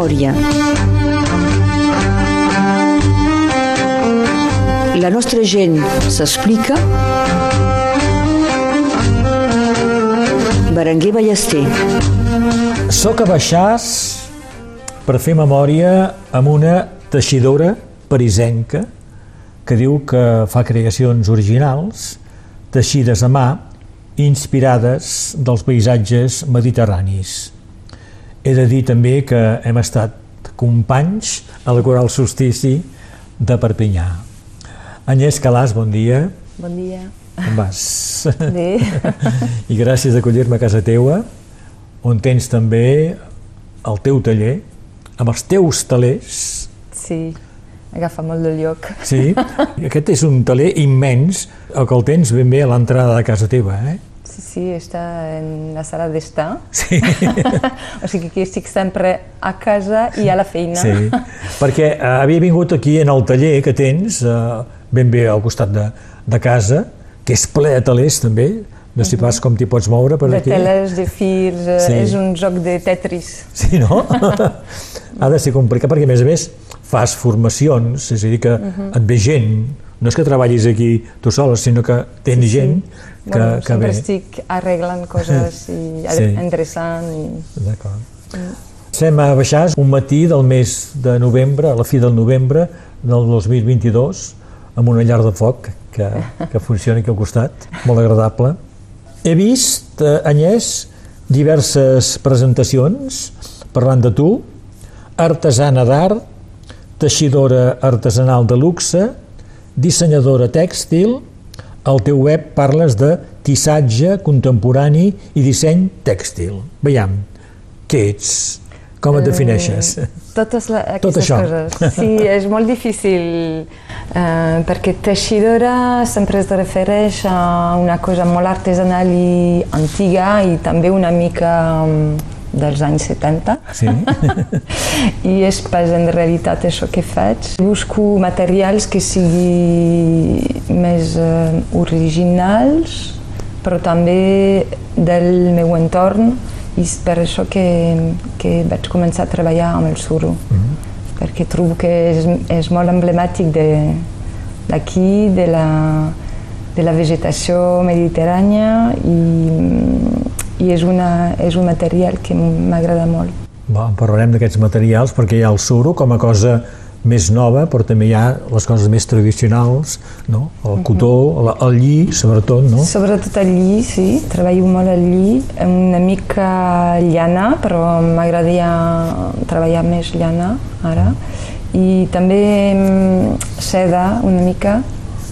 memòria. La nostra gent s'explica. Berenguer Ballester. Soc a Baixàs per fer memòria amb una teixidora parisenca que diu que fa creacions originals, teixides a mà, inspirades dels paisatges mediterranis. He de dir també que hem estat companys a la Coral Solstici de Perpinyà. Agnès Calàs, bon dia. Bon dia. Com vas? Bé. I gràcies d'acollir-me a casa teua, on tens també el teu taller, amb els teus talers. Sí, agafa molt de lloc. Sí, aquest és un taler immens, el que el tens ben bé a l'entrada de casa teva, eh? Sí, està en la sala d'estar. Sí. o sigui que estic sempre a casa i a la feina. Sí, perquè eh, havia vingut aquí en el taller que tens, eh, ben bé al costat de, de casa, que és ple de talers també, no sé pas com t'hi pots moure per de aquí. teles, de fils, eh, Sí. és un joc de Tetris. Sí, no? ha de ser complicat perquè, a més a més, fas formacions, és a dir, que et ve gent, no és que treballis aquí tu sola, sinó que tens gent que, bueno, que sempre ve. estic arreglant coses i Sí. endreçant. I... D'acord. Estem a Baixàs un matí del mes de novembre, a la fi del novembre del 2022, amb una llar de foc que, que funciona aquí al costat, molt agradable. He vist, eh, Agnès, diverses presentacions parlant de tu, artesana d'art, teixidora artesanal de luxe, dissenyadora tèxtil, al teu web parles de tissatge contemporani i disseny tèxtil. Veiem, què ets? Com et defineixes? Totes la, Tot això. coses. Sí, és molt difícil eh, perquè teixidora sempre es refereix a una cosa molt artesanal i antiga i també una mica mm, dels anys 70 Sí? i és pas en realitat això que faig. Busco materials que siguin més eh, originals però també del meu entorn i és per això que, que vaig començar a treballar amb el suro perquè trobo que és, és molt emblemàtic de- d'aquí, de, la, de la vegetació mediterrània i, i és, una, és un material que m'agrada molt. Bon, parlarem d'aquests materials perquè hi ha el suro com a cosa més nova, però també hi ha les coses més tradicionals, no? el cotó, el, el lli, sobretot, no? Sobretot el lli, sí, treballo molt el lli, una mica llana, però m'agradaria treballar més llana ara. I també seda, una mica,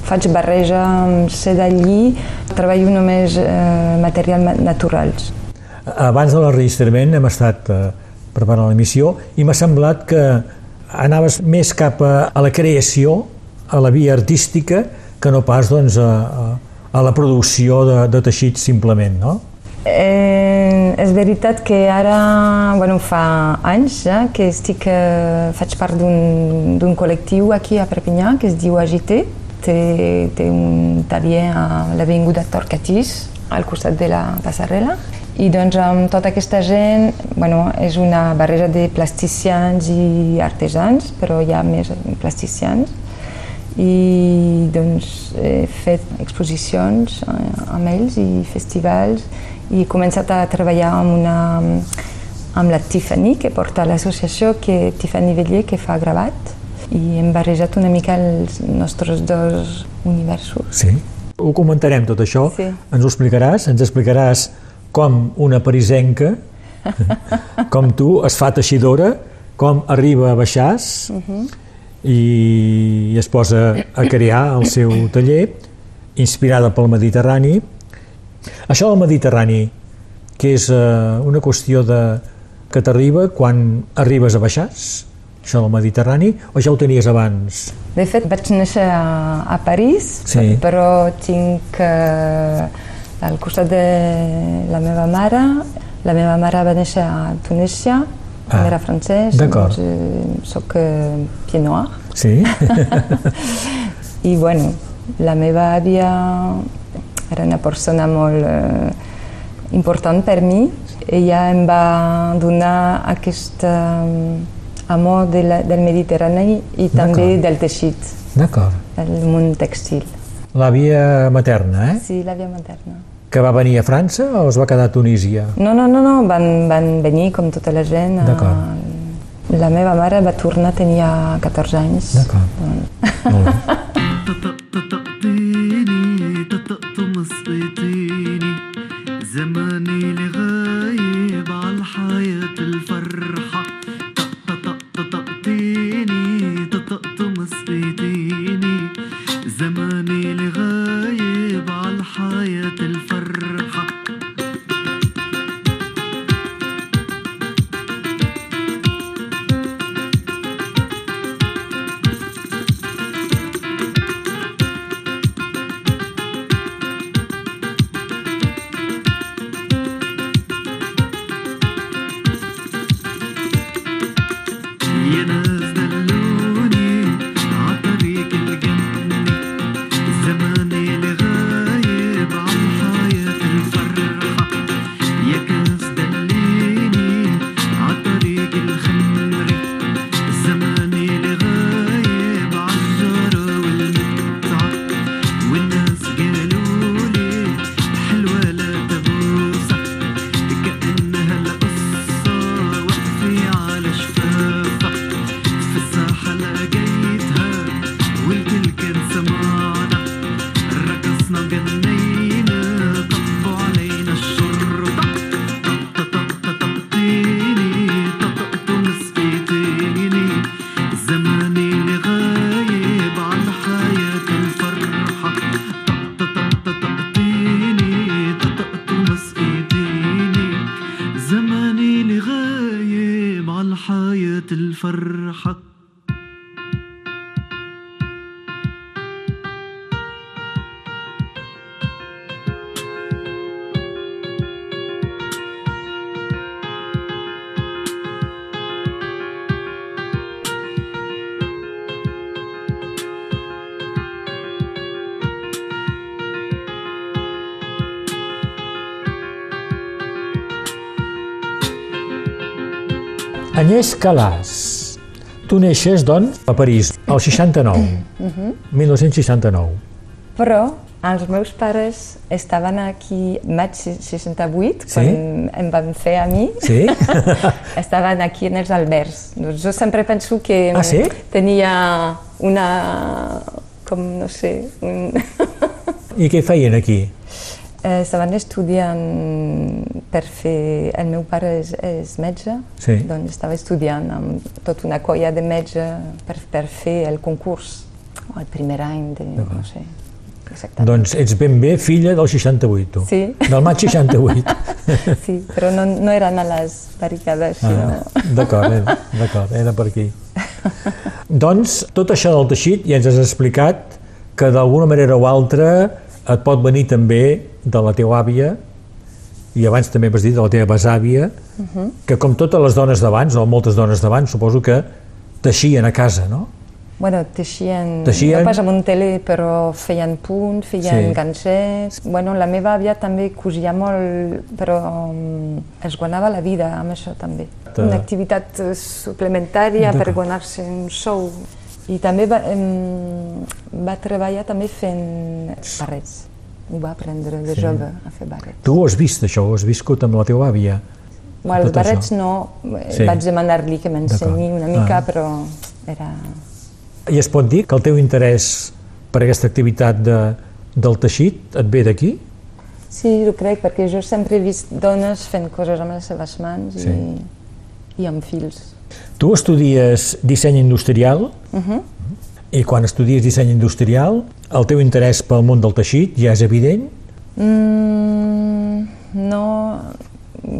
faig barreja amb seda lli, treballo només eh, materials ma- naturals. Abans de l'enregistrament hem estat eh, preparant l'emissió i m'ha semblat que anaves més cap a, a la creació, a la via artística, que no pas doncs, a, a, la producció de, de teixits simplement, no? Eh, és veritat que ara, bueno, fa anys ja que estic, eh, faig part d'un d'un col·lectiu aquí a Perpinyà que es diu Agité. Té, té un taller a l'Avinguda Torcatís, al costat de la passarel·la. I doncs amb tota aquesta gent, bueno, és una barreja de plasticians i artesans, però hi ha més plasticians i doncs he fet exposicions eh, amb ells i festivals i he començat a treballar amb, una, amb la Tiffany, que porta l'associació, que Tiffany Vellier, que fa gravat, i hem barrejat una mica els nostres dos universos. Sí. Ho comentarem tot això, Sí. ens ho explicaràs, ens explicaràs com una parisenca, com tu, es fa teixidora, com arriba a Baixàs i, i es posa a crear el seu taller, inspirada pel Mediterrani. Això del Mediterrani, que és eh, una qüestió de, que t'arriba quan arribes a Baixàs, això del Mediterrani, o ja ho tenies abans? De fet, vaig néixer a, a París, Sí. però tinc eh, al costat de la meva mare. La meva mare va néixer a Tunísia, Ah, era francès, doncs, eh, soc eh, pied noir. Sí? I bueno, la meva àvia era una persona molt eh, important per mi. Ella em va donar aquesta, amor de la, del Mediterrani i també del teixit, D'acord. del món textil. L'àvia materna, eh? Sí, l'àvia materna. Que va venir a França o es va quedar a Tunísia? No, no, no, no. Van, van venir com tota la gent. a- D'acord. La meva mare va tornar, tenia 14 anys. D'acord. Molt bé. زماني لغاية مع على الحياة الفرحة. Agnès Calàs, tu neixes, doncs, a París, al 69, 1969. Però els meus pares estaven aquí maig 68, Sí? quan em van fer a mi. Sí? estaven aquí en els Alberts. Doncs jo sempre penso que Ah, sí? tenia una... com, no sé... Un... I què feien aquí? Eh, Estaven estudiant per fer... El meu pare és, és metge, Sí. doncs estava estudiant amb tota una colla de metge per, per fer el concurs, o el primer any de... no sé, exactament. Doncs ets ben bé filla del 68, tu. Sí. Del maig 68. Sí, però no, no eren a les barricades, sinó... Ah, d'acord, era, d'acord, era per aquí. doncs, tot això del teixit ja ens has explicat que d'alguna manera o altra et pot venir també de la teva àvia i abans també vas dir de la teva besàvia, que com totes les dones d'abans, o moltes dones d'abans, suposo que teixien a casa, no? Bueno, teixien, Teixien- no pas amb un tele, però feien punt, feien Sí. ganxets. Bueno, la meva àvia també cosia molt, però um, es guanyava la vida amb això també. Ta- Una activitat suplementària per guanyar-se un sou. I també va, em, va treballar també fent barrets. Ho va aprendre de Sí. jove a fer barrets. Tu ho has vist, això, ho has viscut amb la teva àvia. Bueno, els tot això. barrets no, Sí. vaig demanar-li que m'ensenyi una mica, Ah. però era... I es pot dir que el teu interès per aquesta activitat de, del teixit et ve d'aquí? Sí, ho crec, perquè jo sempre he vist dones fent coses amb les seves mans Sí. i, i amb fils. Tu estudies disseny industrial Uh i quan estudies disseny industrial el teu interès pel món del teixit ja és evident? mm, no,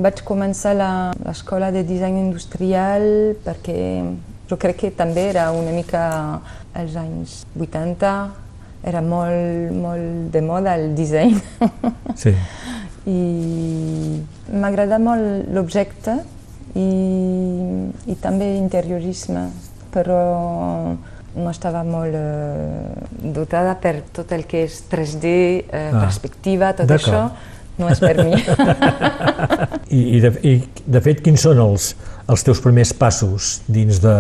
vaig començar la- l'escola de disseny industrial perquè jo crec que també era una mica als anys 80, era molt, molt de moda el disseny. Sí. i m'agrada molt l'objecte i, i també interiorisme, però no estava molt eh, dotada per tot el que és 3D, eh, Ah, perspectiva, tot això, no és per mi. I, i, de, I, de fet, quins són els, els teus primers passos dins de,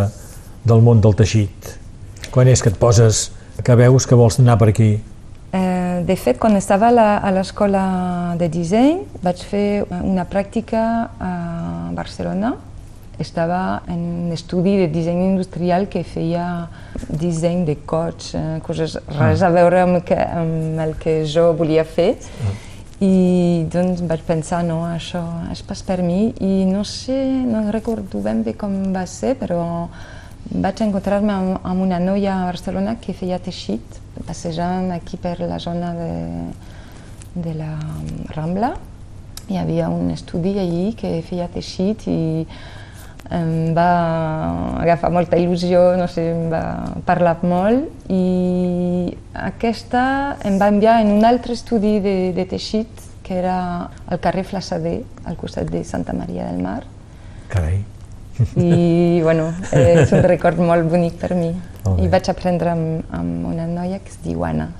del món del teixit? Quan és que et poses, que veus que vols anar per aquí? Eh, de fet, quan estava a la- a l'escola de disseny, vaig fer una pràctica a Barcelona. Estava en un estudi de disseny industrial que feia disseny de cots, eh, coses res a veure amb, que, amb el que jo volia fer. I doncs vaig pensar, no, això és pas per mi. I no sé, no recordo ben bé com va ser, però vaig encontrar-me amb, amb una noia a Barcelona que feia teixit, passejant aquí per la zona de, de la Rambla. Hi havia un estudi allí que feia teixit i em va agafar molta il·lusió, no sé, em va parlar molt i aquesta em va enviar en un altre estudi de, de teixit que era al carrer Flassader, al costat de Santa Maria del Mar. Carai. I bueno, és un record molt bonic per mi. I vaig aprendre amb, amb una noia que es diu Anna.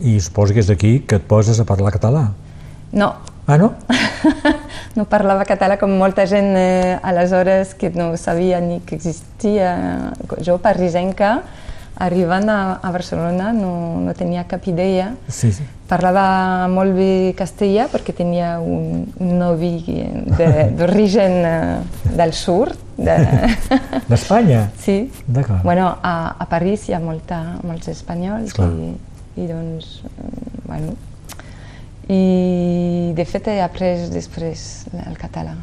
I suposo que és aquí que et poses a parlar català. No, Ah, no? no parlava català com molta gent eh, aleshores que no sabia ni que existia. Jo, parisenca, arribant a, a Barcelona no, no tenia cap idea. Sí, sí. Parlava molt bé castellà perquè tenia un, un novi de- d'origen eh, del sud. De... D'Espanya? sí. D'acord. Bueno, a, a París hi ha molta, molts espanyols Esclar. i, i doncs, mm, bueno, i de fet he après després el català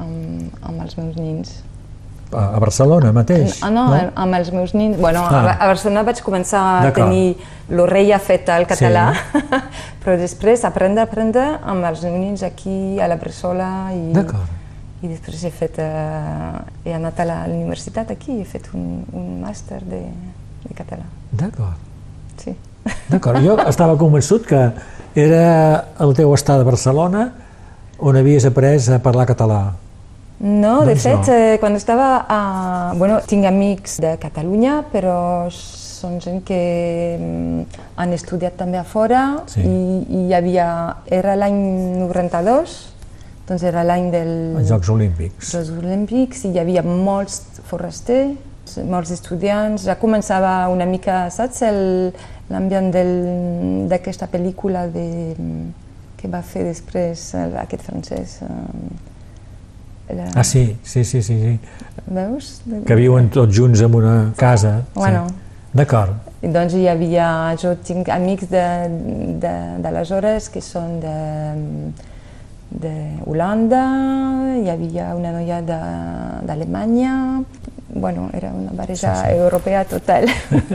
amb, amb els meus nins. A, Barcelona mateix? Ah, no, no, amb els meus nins. Bueno, Ah. a, Barcelona vaig començar a tenir l'orella feta al català, però després aprendre, aprendre amb els nins aquí a la Bressola i, D'acord. i després he fet, eh, he anat a la universitat aquí i he fet un, un màster de, de català. D'acord. Sí. D'acord. Jo estava convençut que era el teu estar de Barcelona on havies après a parlar català. No, de Doncs fet, no. eh, quan estava a... Bueno, tinc amics de Catalunya, però són gent que mm, han estudiat també a fora Sí. i, i hi havia... Era l'any 92, doncs era l'any dels als Jocs Olímpics. Jocs Olímpics i hi havia molts forasters, molts estudiants, ja començava una mica, saps, el- l'ambient d'aquesta pel·lícula de, que va fer després el- aquest francès. eh, la- Ah, sí, sí, sí, sí, sí. Veus? Que viuen tots junts en una casa. Bueno. Sí. D'acord. Doncs hi havia, jo tinc amics d'aleshores que són de, de Holanda, hi havia una noia d'Alemanya, bueno, era una barreja Sí, sí. europea total.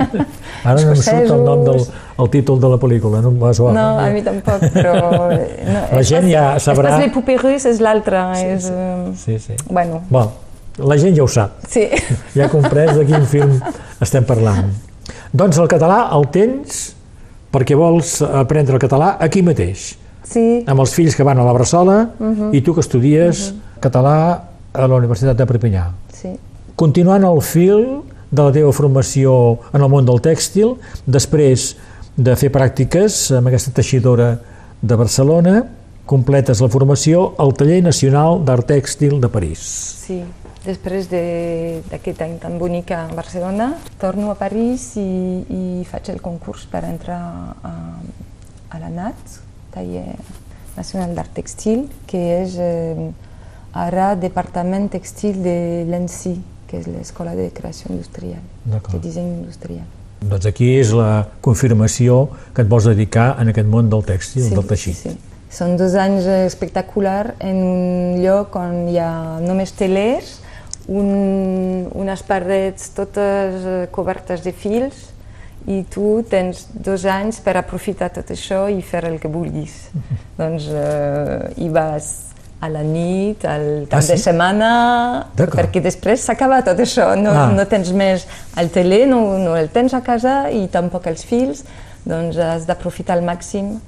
Ara no em surt el nom del el títol de la pel·lícula, no em va suar. No, a mi tampoc, però... No, La gent ja sabrà- poupées russes és l'altra, és... eh, Sí, sí. Bueno, Bon, la gent ja ho sap. sí. Ja ha comprès de quin film estem parlant. Doncs el català el tens perquè vols aprendre el català aquí mateix, Sí, amb els fills que van a la Bressola Mhm. i tu que estudies català a la Universitat de Perpinyà. sí. Continuant el fil de la teva formació en el món del tèxtil, després de fer pràctiques amb aquesta teixidora de Barcelona, completes la formació al Taller Nacional d'Art Tèxtil de París. Sí, després de- d'aquest any tan bonic a Barcelona, torno a París i, i faig el concurs per entrar a, a la NAT, Taller Nacional d'Art Textil, que és eh, ara Departament Textil de l'ENSI, que és l'Escola de Creació Industrial, de disseny industrial. Doncs aquí és la confirmació que et vols dedicar en aquest món del tèxtil, del teixit. Sí, sí. Són dos anys espectaculars en un lloc on hi ha només telers, un, unes parets totes eh, cobertes de fils i tu tens dos anys per aprofitar tot això i fer el que vulguis. doncs eh, hi vas a la nit, al cap Ah, sí? de setmana, perquè després s'acaba tot això, no, Ah. no tens més el tele, no, no el tens a casa i tampoc els fils, doncs has d'aprofitar al màxim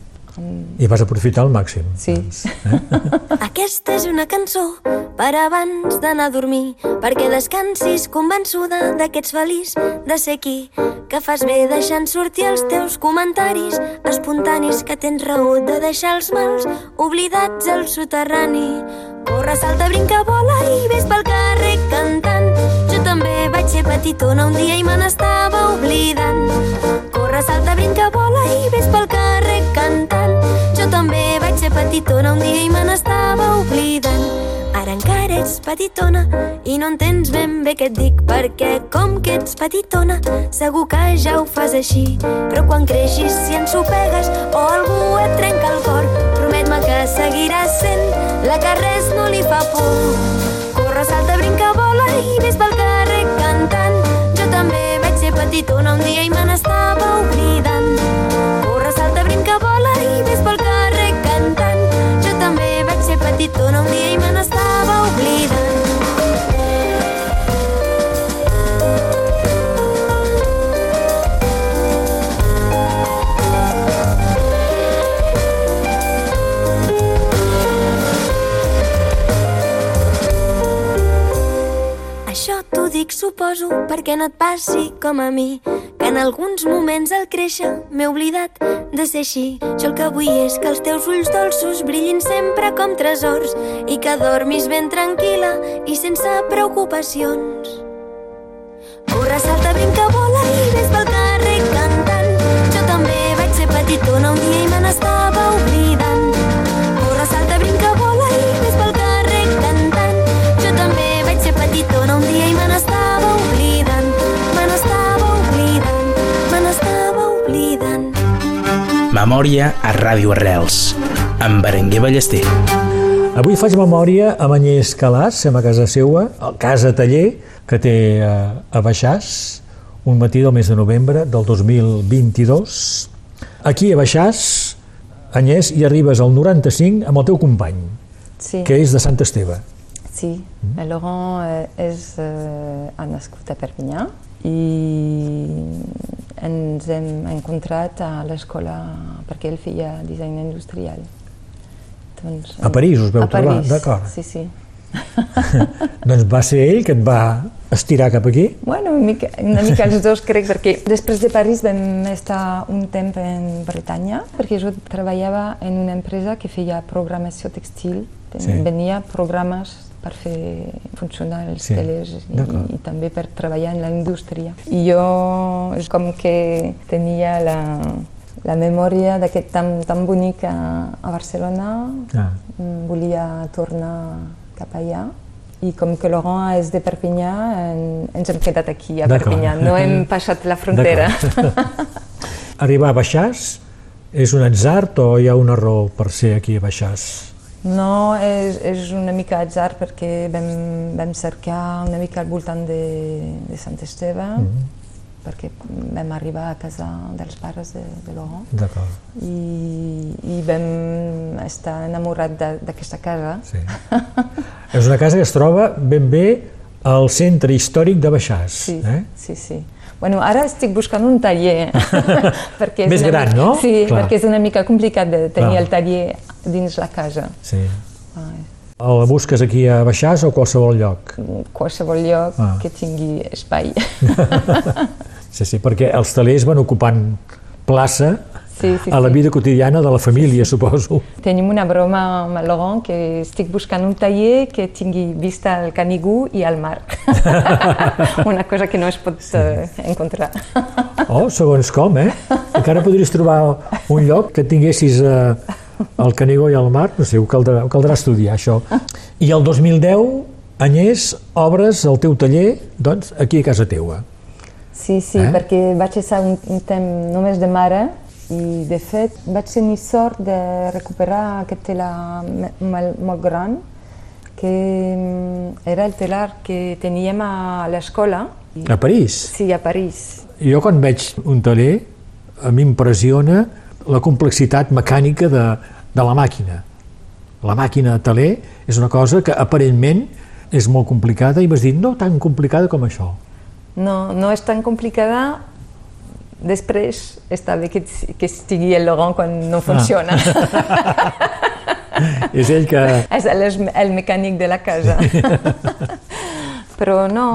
I vas aprofitar al màxim. Sí. Doncs, eh? Aquesta és una cançó per abans d'anar a dormir, perquè descansis convençuda de que ets feliç de ser aquí, que fas bé deixant sortir els teus comentaris espontanis, que tens raó de deixar els mals oblidats al soterrani. Corre, salta, brinca, vola i ves pel carrer cantant. Jo també vaig ser petitona un dia i me n'estava oblidant. Corre, salta, brinca, vola i ves pel carrer cantant. Jo també vaig ser petitona un dia i me n'estava oblidant. Ara encara ets petitona i no entens ben bé què et dic perquè com que ets petitona segur que ja ho fas així però quan creixis si ensopegues o algú et trenca el cor promet-me que seguiràs sent la que res no li fa por corre, salta, brinca, vola i ves pel carrer petitona un dia i me n'estava oblidant. Corre, salta, brinca, vola i ves pel carrer cantant. Jo també vaig ser petitona un dia i me n'estava oblidant t'ho dic, suposo, perquè no et passi com a mi, que en alguns moments al créixer m'he oblidat de ser així. Jo el que vull és que els teus ulls dolços brillin sempre com tresors i que dormis ben tranquil·la i sense preocupacions. Corre, salta, brinca, vola i ves pel carrer cantant. Jo també vaig ser petitona un dia i me n'estava oblidant. Memòria a Ràdio Arrels, amb Berenguer Ballester. Avui faig memòria amb Agnès Calàs, som a casa seua, a casa taller, que té a, a Baixàs, un matí del mes de novembre del 2022. Aquí a Baixàs, Agnès, hi arribes al 95 amb el teu company, Sí, que és de Sant Esteve. sí. El Laurent eh, és, eh, ha nascut a Perpinyà i ens hem encontrat a l'escola perquè ell feia disseny industrial. Doncs, A París us veu a trobar, d'acord. Sí, sí. Doncs va ser ell que et va estirar cap aquí? Bueno, una mica, una mica els dos crec, perquè després de París vam estar un temps en Bretanya, perquè jo treballava en una empresa que feia programació textil, sí. venia programes per fer funcionar els Sí, telers i, i també per treballar en la indústria. I jo és com que tenia la, la memòria d'aquest tan, tan bonic a, a Barcelona, Ah. Mm, volia tornar cap allà i com que Laurent és de Perpinyà, en, ens hem quedat aquí a. Perpinyà, no hem passat la frontera. Arribar a Baixàs és un atzart o hi ha una raó per ser aquí a Baixàs? No, és, és una mica atzar perquè vam, vam cercar una mica al voltant de, de Sant Esteve, Mhm. perquè vam arribar a casa dels pares de, de Laurent D'acord, i, i vam estar enamorat d'aquesta casa. sí. és una casa que es troba ben bé al centre històric de Baixàs. Sí, Eh? sí, sí. Bueno, ara estic buscant un taller. perquè és Més gran, mica, no? Sí, Clar. perquè és una mica complicat de tenir Clar. el taller dins la casa. sí. Ai, El busques aquí a Baixàs o a qualsevol lloc? qualsevol lloc Ah. que tingui espai. Sí, sí, perquè els talers van ocupant plaça Sí, sí, a la sí. vida quotidiana de la família, suposo. Tenim una broma amb el Laurent que estic buscant un taller que tingui vista al Canigú i al mar. una cosa que no es pot eh, encontrar. Oh, segons com, eh? Encara podries trobar un lloc que tinguessis eh, el Canigó i el mar, no sé, ho caldrà, ho caldrà estudiar, això. I el 2010, Agnès, obres el teu taller, doncs, aquí a casa teua. Sí, sí, Eh? perquè vaig estar un, un temps només de mare i, de fet, vaig tenir sort de recuperar aquest telar molt, molt gran, que mm, era el telar que teníem a l'escola. A París. Sí, a París. Jo quan veig un taler, a mi impressiona la complexitat mecànica de, de la màquina. La màquina de taler és una cosa que aparentment és molt complicada i m'has dit no tan complicada com això. No, no és tan complicada Després està bé que, que estigui el Laurent quan no funciona. És ell que... És el, el mecànic de la casa. Però no,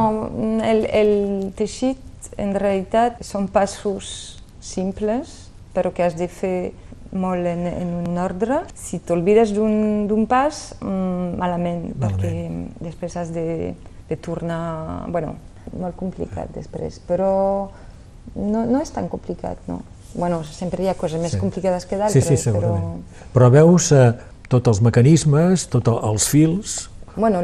el, el teixit en realitat són passos simples, però que has de fer molt en, en un ordre. Si t'olvides d'un pas, mm, malament, Malament. perquè després has de, de tornar... Bueno, molt complicat després, però no, no és tan complicat, no. Bueno, sempre hi ha coses més Sí. complicades que Sí, d'altres, sí, segurament. Però veus eh, tots els mecanismes, tots els fils... però... Bueno,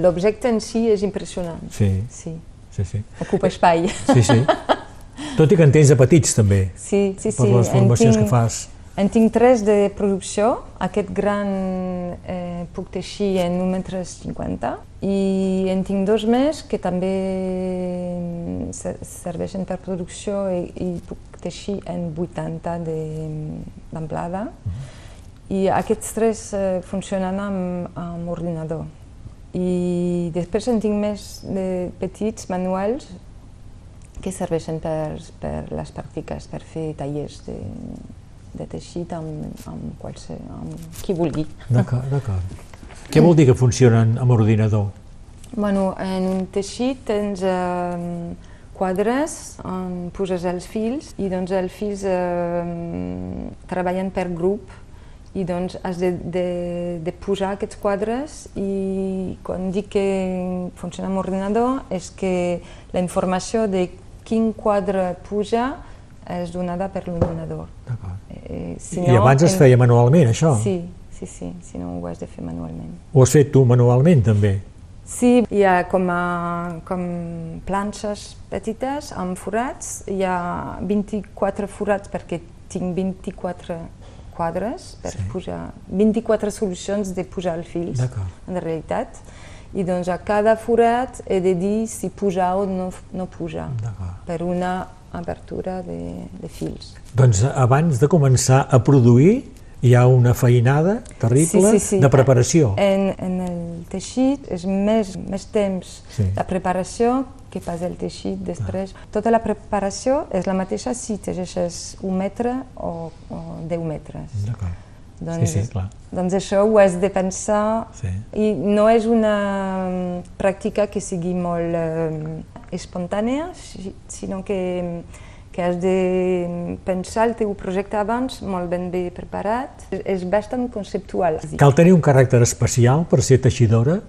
l'objecte en si és impressionant. Sí, Sí, sí, sí. ocupa espai. Sí, sí. Tot i que en tens de petits, també, Sí, sí, sí. per les formacions tinc- que fas. En tinc tres de producció. Aquest gran eh, puc teixir en 1,50 metres 50 i en tinc dos més que també se- serveixen per producció i, i puc teixir en 80 de- d'amplada. I aquests tres eh, funcionen amb, amb ordinador. I després en tinc més de petits manuals que serveixen per, per les pràctiques, per fer tallers de, de teixit amb, amb, qualse, amb qui vulgui. D'acord, d'acord. Què vol dir que funcionen amb ordinador? Bueno, en un teixit tens eh, quadres on poses els fils i doncs els fils eh, treballen per grup i doncs has de, de, de posar aquests quadres i quan dic que funciona amb ordinador és que la informació de quin quadre puja és donada per l'ordinador. D'acord. Eh, si I abans es feia manualment, això? Sí, sí, sí, si no ho has de fer manualment. Ho has fet tu manualment, també? Sí, hi ha com, a, com planxes petites amb forats, hi ha 24 forats perquè tinc 24 quadres per Sí. posar, 24 solucions de posar els fils, en realitat. I doncs a cada forat he de dir si puja o no, no puja, per una apertura de, de fils. Doncs abans de començar a produir hi ha una feinada terrible de preparació. En, en el teixit és més, més temps Sí. la preparació que pas el teixit després. Tota la preparació és la mateixa si teixeixes un metre o, o 10 metres. D'acord. Doncs, sí, clar. doncs això ho has de pensar Sí. i no és una mm, pràctica que sigui molt eh, espontània, si- sinó que, que has de pensar el teu projecte abans, molt ben bé preparat. És, és bastant conceptual. Cal tenir un caràcter especial per ser teixidora?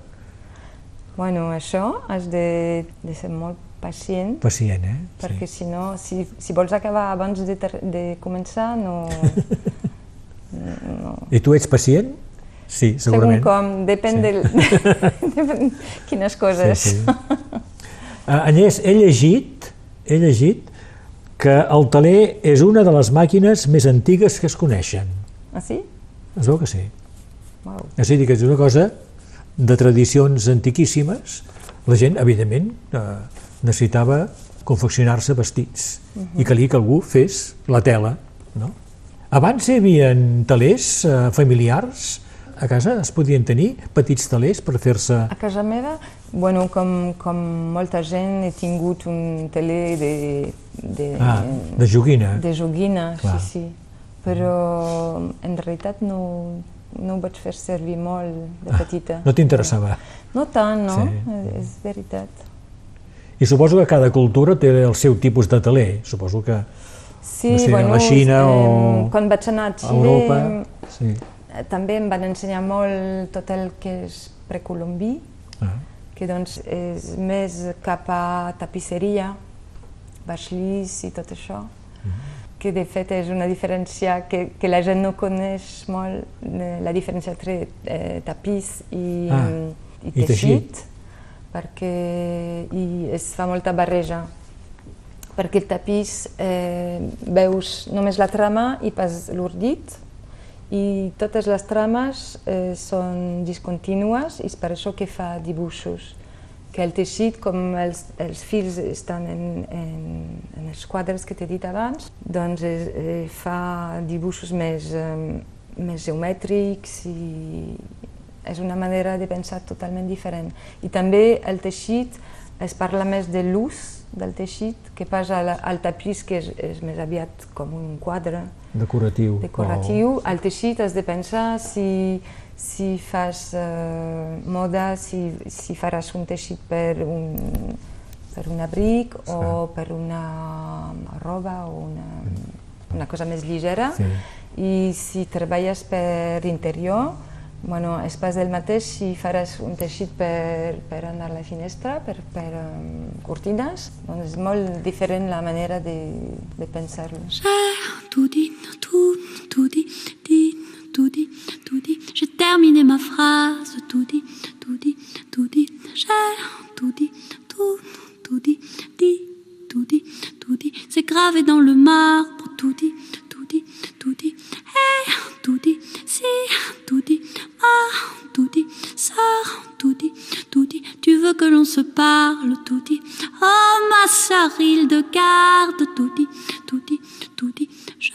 Bueno, això has de, de ser molt pacient, Pacient, eh? perquè si no, si, si vols acabar abans de, ter de començar, no... no. I tu ets pacient? Sí, Segon segurament. com, depèn Sí. del... depèn quines coses. Sí, sí. Uh, Agnès, he llegit, he llegit que el taler és una de les màquines més antigues que es coneixen. Ah, sí? Es veu que sí. Wow. És a dir, que és una cosa de tradicions antiquíssimes. La gent, evidentment, eh, necessitava confeccionar-se vestits i calia que algú fes la tela. No? Abans hi havia talers eh, familiars a casa? Es podien tenir petits talers per fer-se... A casa meva, bueno, com, com molta gent, he tingut un teler de, de, Ah, de joguina. de joguina, Clar. sí, sí. Però en realitat no, no ho vaig fer servir molt de petita. Ah, No t'interessava. No tant, no? Sí. És, veritat. I suposo que cada cultura té el seu tipus de taler. Suposo que Sí, No sé, a bueno, la Xina eh, o quan vaig anar a a Xile, Europa... Sí. Eh, també em van ensenyar molt tot el que és precolombí, Ah. que doncs és més cap a tapisseria, baixlís i tot això, que de fet és una diferència que, que la gent no coneix molt, eh, la diferència entre eh, tapís i, Ah, i, i teixit. teixit, perquè i es fa molta barreja perquè el tapís eh, veus només la trama i pas l'ordit i totes les trames eh, són discontínues i és per això que fa dibuixos que el teixit, com els, els fils estan en, en, en els quadres que t'he dit abans, doncs eh, eh, fa dibuixos més, eh, més geomètrics i és una manera de pensar totalment diferent. I també el teixit es parla més de l'ús del teixit que pas al, al tapís, que és, és més aviat com un quadre Decoratiu. decoratiu. Al teixit has de pensar si, si fas eh, moda, si, si faràs un teixit per un, per un abric o per una roba o una, una cosa més lligera. Sí. I si treballes per interior, bueno, és pas el mateix si faràs un teixit per, per anar a la finestra, per, per um, cortines, doncs és molt diferent la manera de, de pensar-lo. Dit. J'ai terminé ma phrase, tout dit, tout dit, tout dit. J'ai tout dit, tout, tout dit, dit, tout dit, tout dit. C'est gravé dans le marbre, tout dit, tout dit, tout dit. Hey, tout dit, si, tout dit, ah, tout dit, ça, tout dit, tout dit. Tu veux que l'on se parle, tout dit. Oh, ma sarille de garde, tout dit, tout dit, tout dit. Je,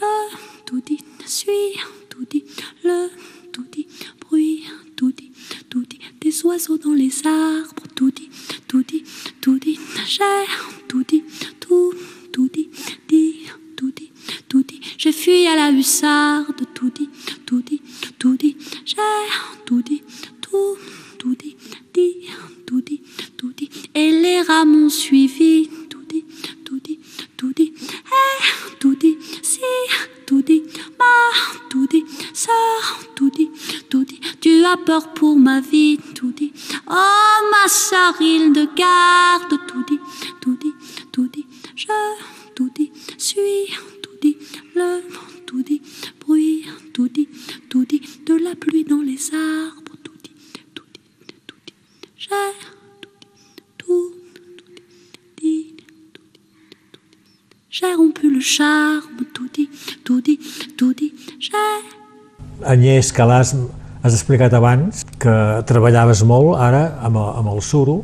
tout dit, suis, tout dit, le, tout dit, bruit, tout dit, tout dit. Des oiseaux dans les arbres, tout dit, tout dit, tout dit. J'ai, tout dit, tout, tout dit, dit, tout dit. J'ai fui à la hussarde, tout dit, tout dit, tout dit. J'ai tout dit, tout, tout dit, dit, tout dit, tout dit. Et les rats m'ont suivi, tout dit, tout dit, tout dit. Eh, tout dit, si, tout dit, ma, tout dit, ça, tout dit, tout dit. Tu as peur pour ma vie, tout dit. Oh, ma sarille de garde, Agnès Calàs, has explicat abans que treballaves molt ara amb el, amb el suro.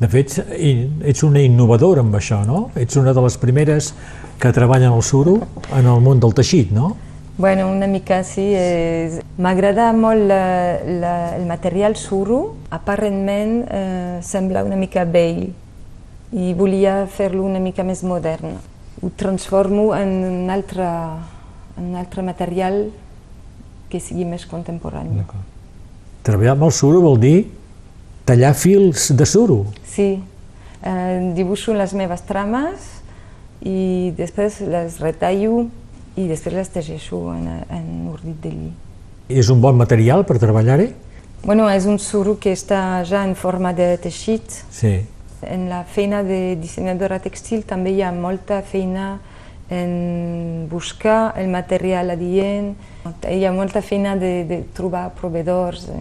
De fet, ets una innovadora amb això, no? Ets una de les primeres que treballen el suro en el món del teixit, no? Bueno, una mica sí. És... M'agrada molt la, la, el material suro. Aparentment eh, sembla una mica vell i volia fer-lo una mica més modern. Ho transformo en un altre, en un altre material que sigui més contemporani. Treballar amb el suro vol dir tallar fils de suro. Sí, eh, dibuixo les meves trames i després les retallo i després les teixeixo en, en ordit de lli. És un bon material per treballar-hi? Bueno, és un suro que està ja en forma de teixit. Sí. En la feina de dissenyadora textil també hi ha molta feina en buscar el material adient. Hi ha molta feina de, de trobar proveedors eh,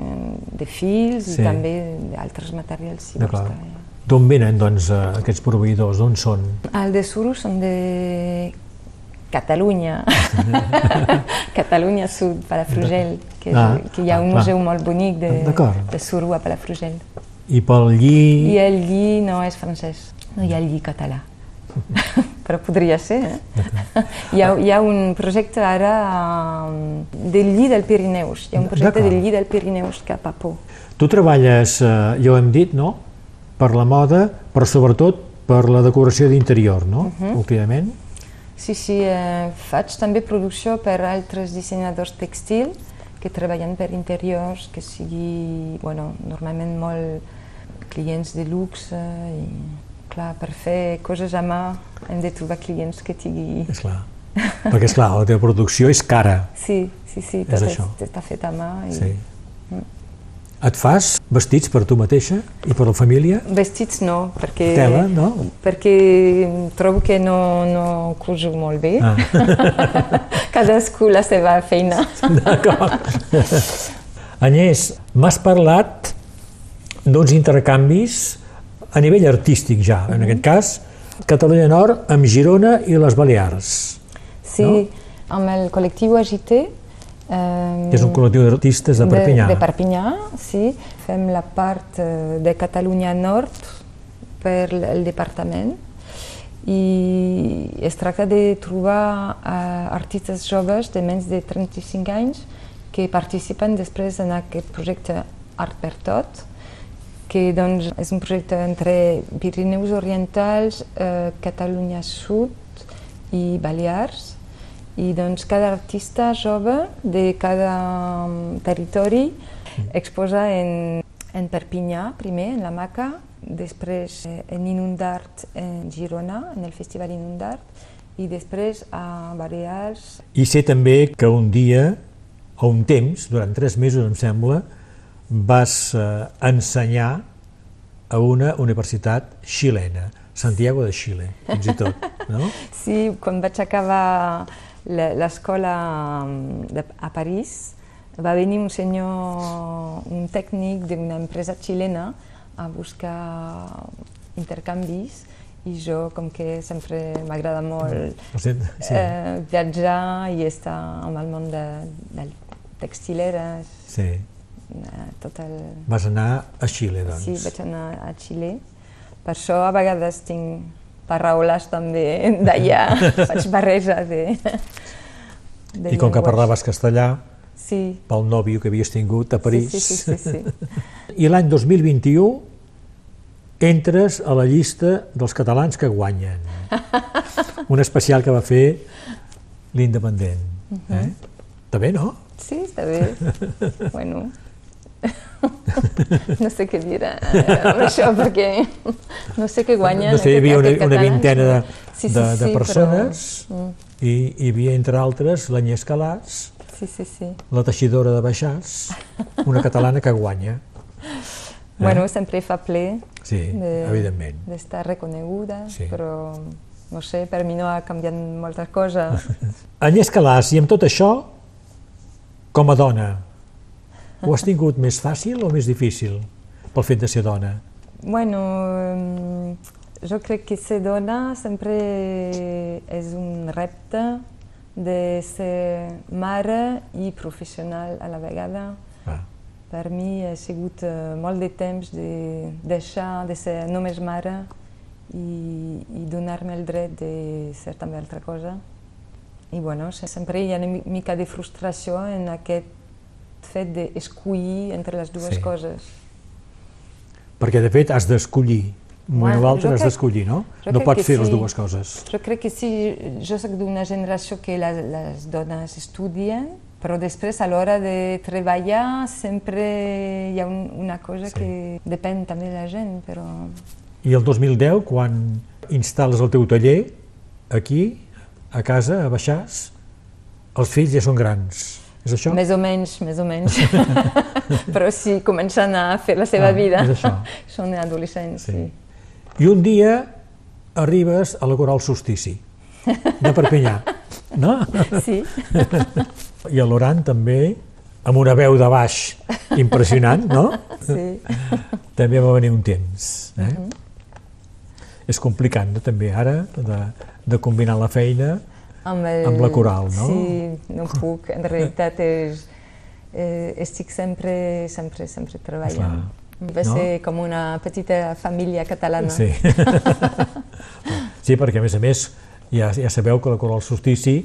de fils Sí. i també d'altres materials. Si. D'on venen, doncs, eh, aquests proveïdors? D'on són? El de suro són de Catalunya, Catalunya Sud, Palafrugell, que, Ah, que hi ha un ah, museu molt bonic de, de suro a Palafrugell. I pel lli... I el lli no és francès, no hi ha lli català. Però podria ser, eh? Hi ha, hi ha un projecte ara um, del lli del Pirineus, hi ha un projecte del lli del Pirineus cap a Pau. Tu treballes, eh, ja ho hem dit, no?, per la moda, però sobretot per la decoració d'interior, no?, últimament. Sí, sí, eh, faig també producció per altres dissenyadors textil que treballen per interiors, que sigui, bueno, normalment molt clients de luxe i, clar, per fer coses a mà hem de trobar clients que tingui... És clar. Perquè, és clar, la teva producció és cara. Sí, sí, sí, És tot això. és, està fet a mà. I... Sí. Et fas vestits per tu mateixa i per la família? Vestits no, perquè, Tela, no? perquè trobo que no, no cuso molt bé. Ah. Cadascú la seva feina. D'acord. Agnès, m'has parlat d'uns intercanvis a nivell artístic ja, en aquest cas, Catalunya Nord amb Girona i les Balears. Sí, amb el col·lectiu Agité, eh, que és un col·lectiu d'artistes de Perpinyà. De, de Perpinyà, sí. Fem la part eh, de Catalunya Nord per el departament i es tracta de trobar eh, artistes joves de menys de 35 anys que participen després en aquest projecte Art per Tot, que doncs, és un projecte entre Pirineus Orientals, eh, Catalunya Sud i Balears, i doncs cada artista jove de cada mm, territori exposa en, en Perpinyà, primer, en la Maca, després eh, en Inundart, en Girona, en el Festival Inundart, i després a Balears. I sé també que un dia, o un temps, durant tres mesos em sembla, vas eh, ensenyar a una universitat xilena, Santiago de Xile, fins i tot, no? Sí, quan vaig acabar le- l'escola mm, a París, va venir un senyor, un tècnic d'una empresa xilena a buscar intercanvis i jo, com que sempre m'agrada molt Ho sé, sí, eh, viatjar i estar amb el món de, de textileres, sí. Tot el... Vas anar a Xile, doncs. Sí, vaig anar a Xile. Per això a vegades tinc paraules també d'allà, faig barreja de, de I com que parlaves castellà, Sí, pel nòvio que havies tingut a París, sí, sí, sí, sí. i l'any 2021 entres a la llista dels catalans que guanyen. Un especial que va fer l'Independent. Eh? Està bé, no? Sí, està bé. bueno, no sé què dir eh, amb això, perquè no sé què guanya no sé, hi havia una, una vintena de, sí, sí, de, de sí, persones Però... Mm, i hi havia, entre altres, l'Agnès Calàs, sí, sí, sí. la teixidora de Baixàs, una catalana que guanya. Bueno, sempre fa ple Sí, de- evidentment. d'estar reconeguda, Sí. però no sé, per mi no ha canviat moltes coses. Agnès Calàs, i amb tot això, com a dona, ho has tingut més fàcil o més difícil pel fet de ser dona? Bueno, jo crec que ser dona sempre és un repte de ser mare i professional a la vegada. Ah, Per mi ha sigut eh, molt de temps de deixar de ser només mare i, i donar-me el dret de ser també altra cosa. I bueno, se- sempre hi ha una mi- mica de frustració en aquest fet d'escollir entre les dues Sí. coses. perquè, de fet, has d'escollir. Un moment o Bueno, l'altre has d'escollir, no? No pots fer les sí. dues coses. Jo crec que sí, jo soc d'una generació que les, les dones estudien, però després a l'hora de treballar sempre hi ha un, una cosa Sí. que depèn també de la gent, però I el 2010, quan instal·les el teu taller, aquí, a casa, a Baixàs, els fills ja són grans. És això? més o menys, més o menys. però sí, comencen a fer la seva Ah, vida. és això. Són adolescents, Sí. sí. I un dia arribes a la Coral Solstici, de Perpinyà, no? Sí, I a l'Oran també, amb una veu de baix impressionant, no? sí. També va venir un temps. Eh? És complicat, no? també ara, de, de combinar la feina Amb, el, Amb la coral, no? Sí, no puc. En realitat és, eh, estic sempre, sempre, sempre treballant. Va No? ser com una petita família catalana. Sí. sí, perquè a més a més ja, ja sabeu que la Coral Solstici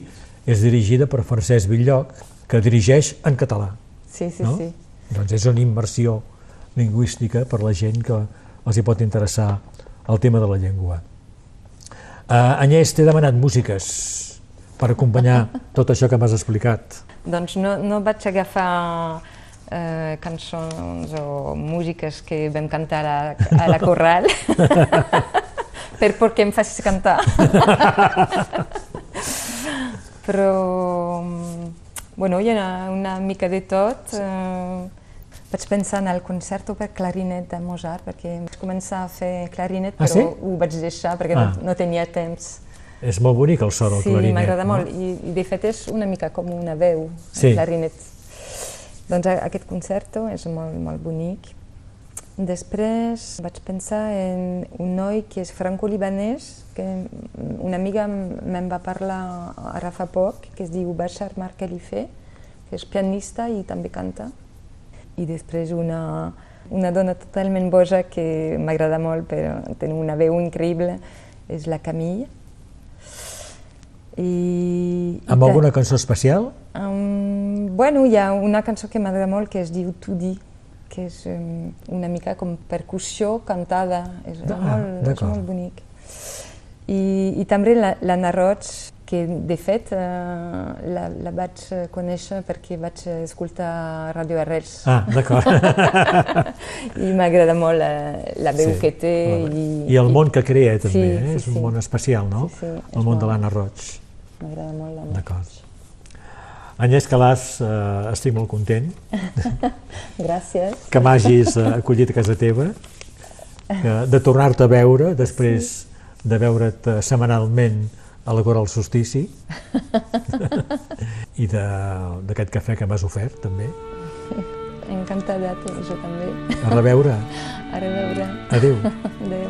és dirigida per Francesc Villoc, que dirigeix en català. sí, sí. no? sí. Doncs és una immersió lingüística per la gent que els hi pot interessar el tema de la llengua. Uh, Agnès, t'he demanat músiques per acompanyar tot això que m'has explicat. Doncs no, no vaig agafar eh, cançons o músiques que vam cantar a, a la corral per perquè em facis cantar. Però, bueno, hi ha una mica de tot. Eh, vaig pensar en el concerto per clarinet de Mozart, perquè vaig començar a fer clarinet, Ah, però sí? ho vaig deixar perquè Ah. no, no tenia temps. És molt bonic el so del Sí, clarinet. m'agrada no? molt I, i de fet és una mica com una veu, Sí. el clarinet. Doncs aquest concerto és molt, molt bonic. Després vaig pensar en un noi que és franco-libanès, que una amiga me'n va parlar ara fa poc, que es diu Bashar Markhalife, que és pianista i també canta. I després una, una dona totalment boja que m'agrada molt, però té una veu increïble, és la Camille. I, Amb i alguna cançó especial? Um, bueno, hi ha una cançó que m'agrada molt que es diu Tu di, que és um, una mica com percussió cantada, és, Ah, molt, és molt bonic. I, i també la- l'Anna Roig, que de fet eh, la, la vaig conèixer perquè vaig escoltar Radio Arrels Ah, d'acord. i m'agrada molt la, la veu Sí, que té. I, I el món que crea, també, Sí, eh? sí, és un sí. món especial, no? Sí, sí, el món de molt- l'Anna Roig. M'agrada molt l'Anna D'acord. Agnès Calàs, eh, estic molt content Gràcies. que m'hagis eh, acollit a casa teva, que, de tornar-te a veure després de veure't eh, setmanalment a la Cora del Solstici i de- d'aquest cafè que m'has ofert, també. Encantada, tu, jo també. A reveure. A reveure. Adéu. Adéu.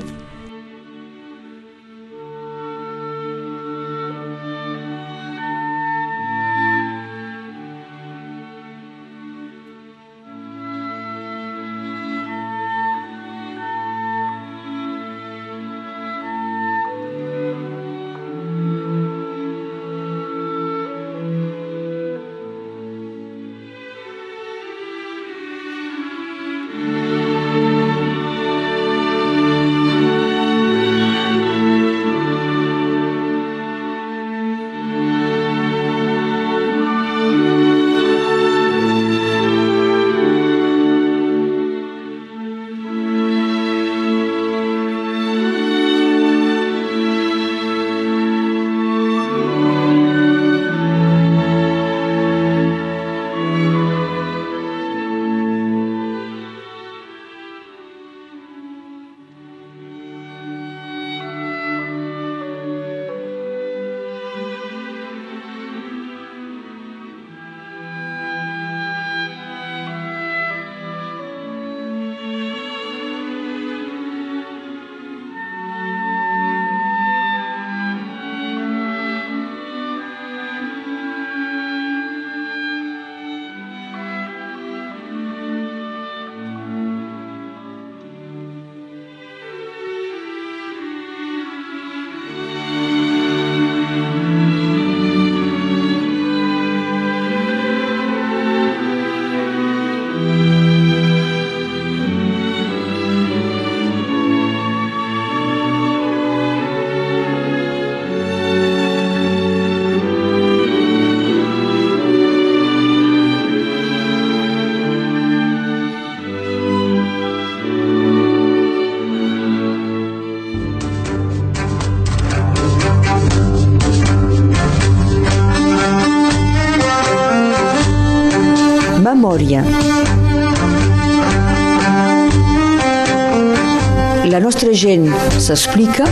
S'explica.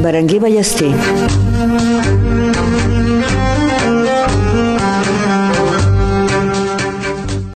Berenguer Ballester.